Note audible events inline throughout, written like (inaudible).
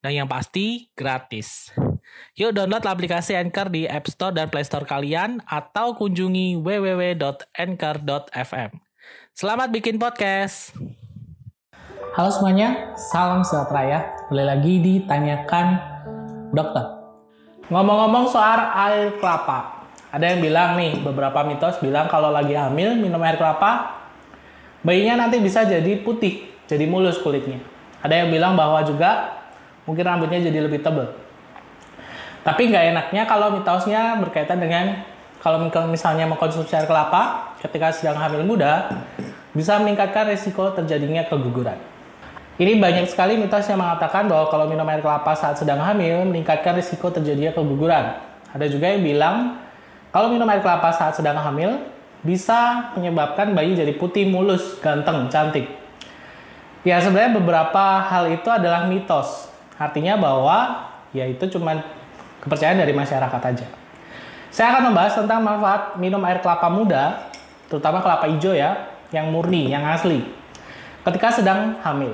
Dan yang pasti, gratis. Yuk download aplikasi Anchor di App Store dan Play Store kalian atau kunjungi www.anchor.fm. Selamat bikin podcast! Halo semuanya, salam sejahtera ya. Kembali lagi ditanyakan dokter. Ngomong-ngomong soal air kelapa, ada yang bilang nih, beberapa mitos bilang kalau lagi hamil minum air kelapa, bayinya nanti bisa jadi putih, jadi mulus kulitnya. Ada yang bilang bahwa juga mungkin rambutnya jadi lebih tebal. Tapi nggak enaknya kalau mitosnya berkaitan dengan kalau misalnya mengkonsumsi air kelapa ketika sedang hamil muda, bisa meningkatkan risiko terjadinya keguguran. Ini banyak sekali mitos yang mengatakan bahwa kalau minum air kelapa saat sedang hamil meningkatkan risiko terjadinya keguguran. Ada juga yang bilang kalau minum air kelapa saat sedang hamil bisa menyebabkan bayi jadi putih, mulus, ganteng, cantik. Ya sebenarnya beberapa hal itu adalah mitos. Artinya bahwa ya itu cuma kepercayaan dari masyarakat aja. Saya akan membahas tentang manfaat minum air kelapa muda, terutama kelapa hijau ya, yang murni, yang asli, ketika sedang hamil.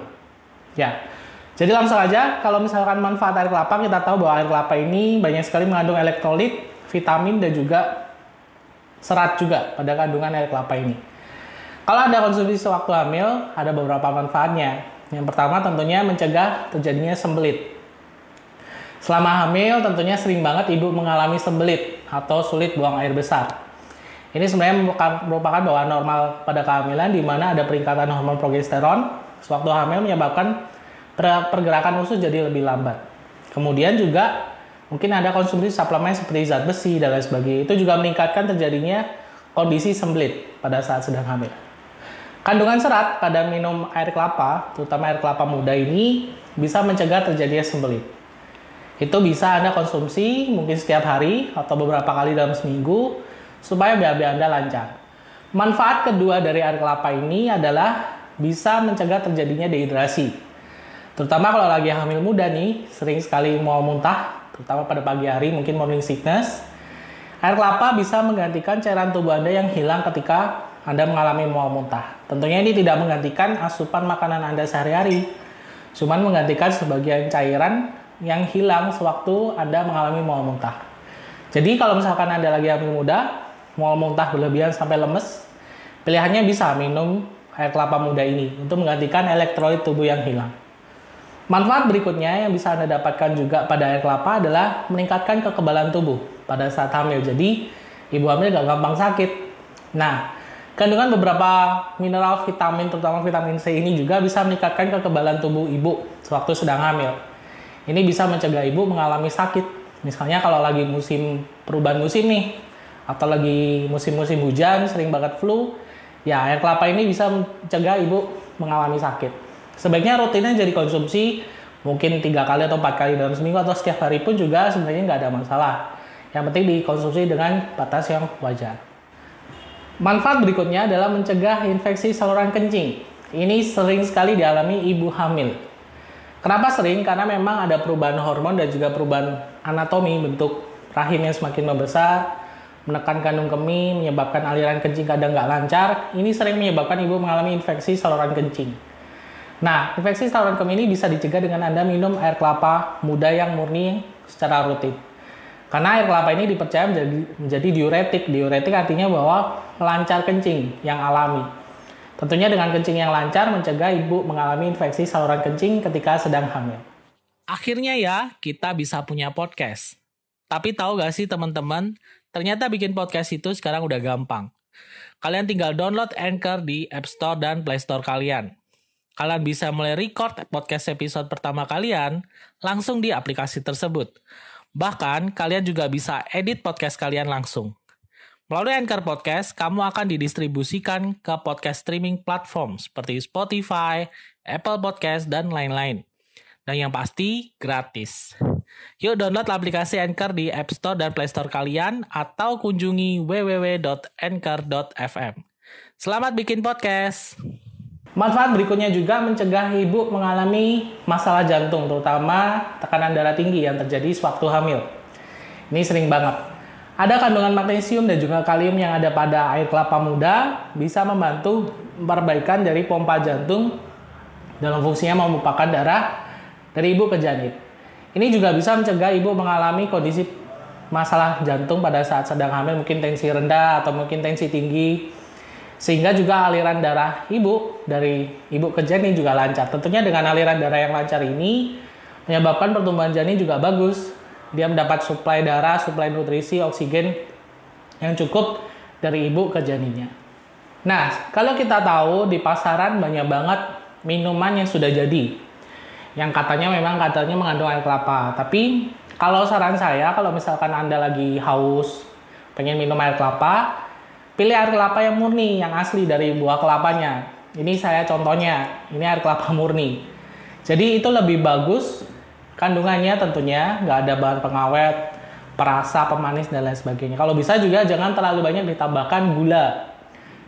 Ya, jadi langsung aja kalau misalkan manfaat air kelapa kita tahu bahwa air kelapa ini banyak sekali mengandung elektrolit, vitamin dan juga serat juga pada kandungan air kelapa ini. Kalau Anda konsumsi sewaktu hamil, ada beberapa manfaatnya. Yang pertama tentunya mencegah terjadinya sembelit. Selama hamil tentunya sering banget ibu mengalami sembelit atau sulit buang air besar. Ini sebenarnya merupakan bawaan normal pada kehamilan di mana ada peningkatan hormon progesteron sewaktu hamil menyebabkan pergerakan usus jadi lebih lambat. Kemudian juga mungkin ada konsumsi suplemen seperti zat besi dan lain sebagainya. Itu juga meningkatkan terjadinya kondisi sembelit pada saat sedang hamil. Kandungan serat pada minum air kelapa, terutama air kelapa muda ini, bisa mencegah terjadinya sembelit. Itu bisa Anda konsumsi mungkin setiap hari atau beberapa kali dalam seminggu supaya BAB Anda lancar. Manfaat kedua dari air kelapa ini adalah bisa mencegah terjadinya dehidrasi. Terutama kalau lagi hamil muda nih, sering sekali mau muntah, terutama pada pagi hari mungkin morning sickness. Air kelapa bisa menggantikan cairan tubuh Anda yang hilang ketika Anda mengalami mau muntah. Tentunya ini tidak menggantikan asupan makanan Anda sehari-hari, cuman menggantikan sebagian cairan yang hilang sewaktu Anda mengalami mau muntah. Jadi kalau misalkan Anda lagi hamil muda, mau muntah berlebihan sampai lemes, pilihannya bisa minum air kelapa muda ini untuk menggantikan elektrolit tubuh yang hilang. Manfaat berikutnya yang bisa Anda dapatkan juga pada air kelapa adalah meningkatkan kekebalan tubuh pada saat hamil. Jadi, ibu hamil gak gampang sakit. Nah, kandungan beberapa mineral vitamin, terutama vitamin C ini juga bisa meningkatkan kekebalan tubuh ibu sewaktu sedang hamil. Ini bisa mencegah ibu mengalami sakit. Misalnya kalau lagi musim perubahan musim nih, atau lagi musim-musim hujan, sering banget flu, ya air kelapa ini bisa mencegah ibu mengalami sakit. Sebaiknya rutinnya jadi konsumsi mungkin tiga kali atau empat kali dalam seminggu atau setiap hari pun juga sebenarnya nggak ada masalah. Yang penting dikonsumsi dengan batas yang wajar. Manfaat berikutnya adalah mencegah infeksi saluran kencing. Ini sering sekali dialami ibu hamil. Kenapa sering? Karena memang ada perubahan hormon dan juga perubahan anatomi bentuk rahim yang semakin membesar, menekan kandung kemih, menyebabkan aliran kencing kadang nggak lancar. Ini sering menyebabkan ibu mengalami infeksi saluran kencing. Nah, infeksi saluran kemih ini bisa dicegah dengan Anda minum air kelapa muda yang murni secara rutin. Karena air kelapa ini dipercaya menjadi, menjadi diuretik. Diuretik artinya bahwa melancar kencing yang alami. Tentunya dengan kencing yang lancar mencegah ibu mengalami infeksi saluran kencing ketika sedang hamil. Akhirnya ya, kita bisa punya podcast. Tapi tahu gak sih teman-teman, Ternyata bikin podcast itu sekarang udah gampang. Kalian tinggal download Anchor di App Store dan Play Store kalian. Kalian bisa mulai record podcast episode pertama kalian langsung di aplikasi tersebut. Bahkan, kalian juga bisa edit podcast kalian langsung. Melalui Anchor Podcast, kamu akan didistribusikan ke podcast streaming platform seperti Spotify, Apple Podcast, dan lain-lain. Dan yang pasti, gratis. Yuk download aplikasi Anchor di App Store dan Play Store kalian atau kunjungi www.anchor.fm. Selamat bikin podcast. Manfaat berikutnya juga mencegah ibu mengalami masalah jantung, terutama tekanan darah tinggi yang terjadi sewaktu hamil. Ini sering banget. Ada kandungan magnesium dan juga kalium yang ada pada air kelapa muda bisa membantu perbaikan dari pompa jantung dalam fungsinya memupakan darah dari ibu ke janin. Ini juga bisa mencegah ibu mengalami kondisi masalah jantung pada saat sedang hamil, mungkin tensi rendah atau mungkin tensi tinggi. Sehingga juga aliran darah ibu dari ibu ke janin juga lancar. Tentunya dengan aliran darah yang lancar ini menyebabkan pertumbuhan janin juga bagus. Dia mendapat suplai darah, suplai nutrisi, oksigen yang cukup dari ibu ke janinnya. Nah, kalau kita tahu di pasaran banyak banget minuman yang sudah jadi yang katanya memang katanya mengandung air kelapa. Tapi kalau saran saya, kalau misalkan Anda lagi haus, pengen minum air kelapa, pilih air kelapa yang murni, yang asli dari buah kelapanya. Ini saya contohnya, ini air kelapa murni. Jadi itu lebih bagus kandungannya tentunya, nggak ada bahan pengawet, perasa, pemanis, dan lain sebagainya. Kalau bisa juga jangan terlalu banyak ditambahkan gula.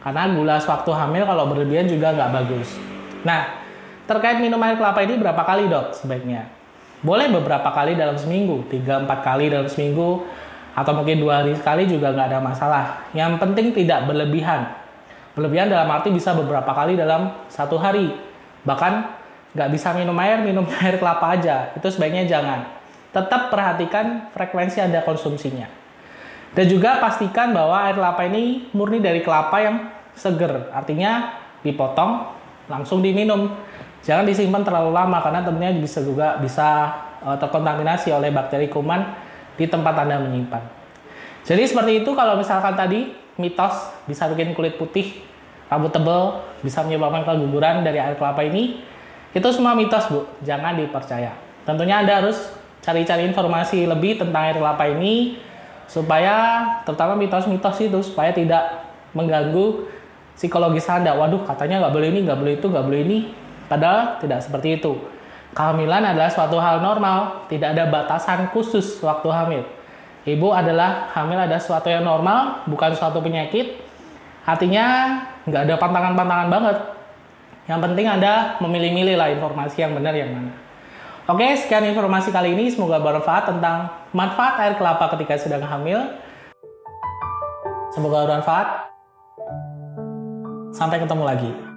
Karena gula sewaktu hamil kalau berlebihan juga nggak bagus. Nah, Terkait minum air kelapa ini berapa kali dok sebaiknya? Boleh beberapa kali dalam seminggu, 3-4 kali dalam seminggu, atau mungkin dua hari sekali juga nggak ada masalah. Yang penting tidak berlebihan. Berlebihan dalam arti bisa beberapa kali dalam satu hari. Bahkan nggak bisa minum air, minum (laughs) air kelapa aja. Itu sebaiknya jangan. Tetap perhatikan frekuensi Anda konsumsinya. Dan juga pastikan bahwa air kelapa ini murni dari kelapa yang seger. Artinya dipotong, langsung diminum Jangan disimpan terlalu lama karena tentunya bisa juga bisa uh, terkontaminasi oleh bakteri kuman di tempat Anda menyimpan. Jadi seperti itu kalau misalkan tadi mitos bisa bikin kulit putih, rambut tebal, bisa menyebabkan keguguran dari air kelapa ini, itu semua mitos Bu, jangan dipercaya. Tentunya Anda harus cari-cari informasi lebih tentang air kelapa ini supaya terutama mitos-mitos itu supaya tidak mengganggu psikologis Anda. Waduh, katanya nggak boleh ini, nggak boleh itu, nggak boleh ini. Padahal tidak seperti itu. Kehamilan adalah suatu hal normal, tidak ada batasan khusus waktu hamil. Ibu adalah hamil ada suatu yang normal, bukan suatu penyakit. Artinya nggak ada pantangan-pantangan banget. Yang penting Anda memilih-milih lah informasi yang benar yang mana. Oke, sekian informasi kali ini. Semoga bermanfaat tentang manfaat air kelapa ketika sedang hamil. Semoga bermanfaat. Sampai ketemu lagi.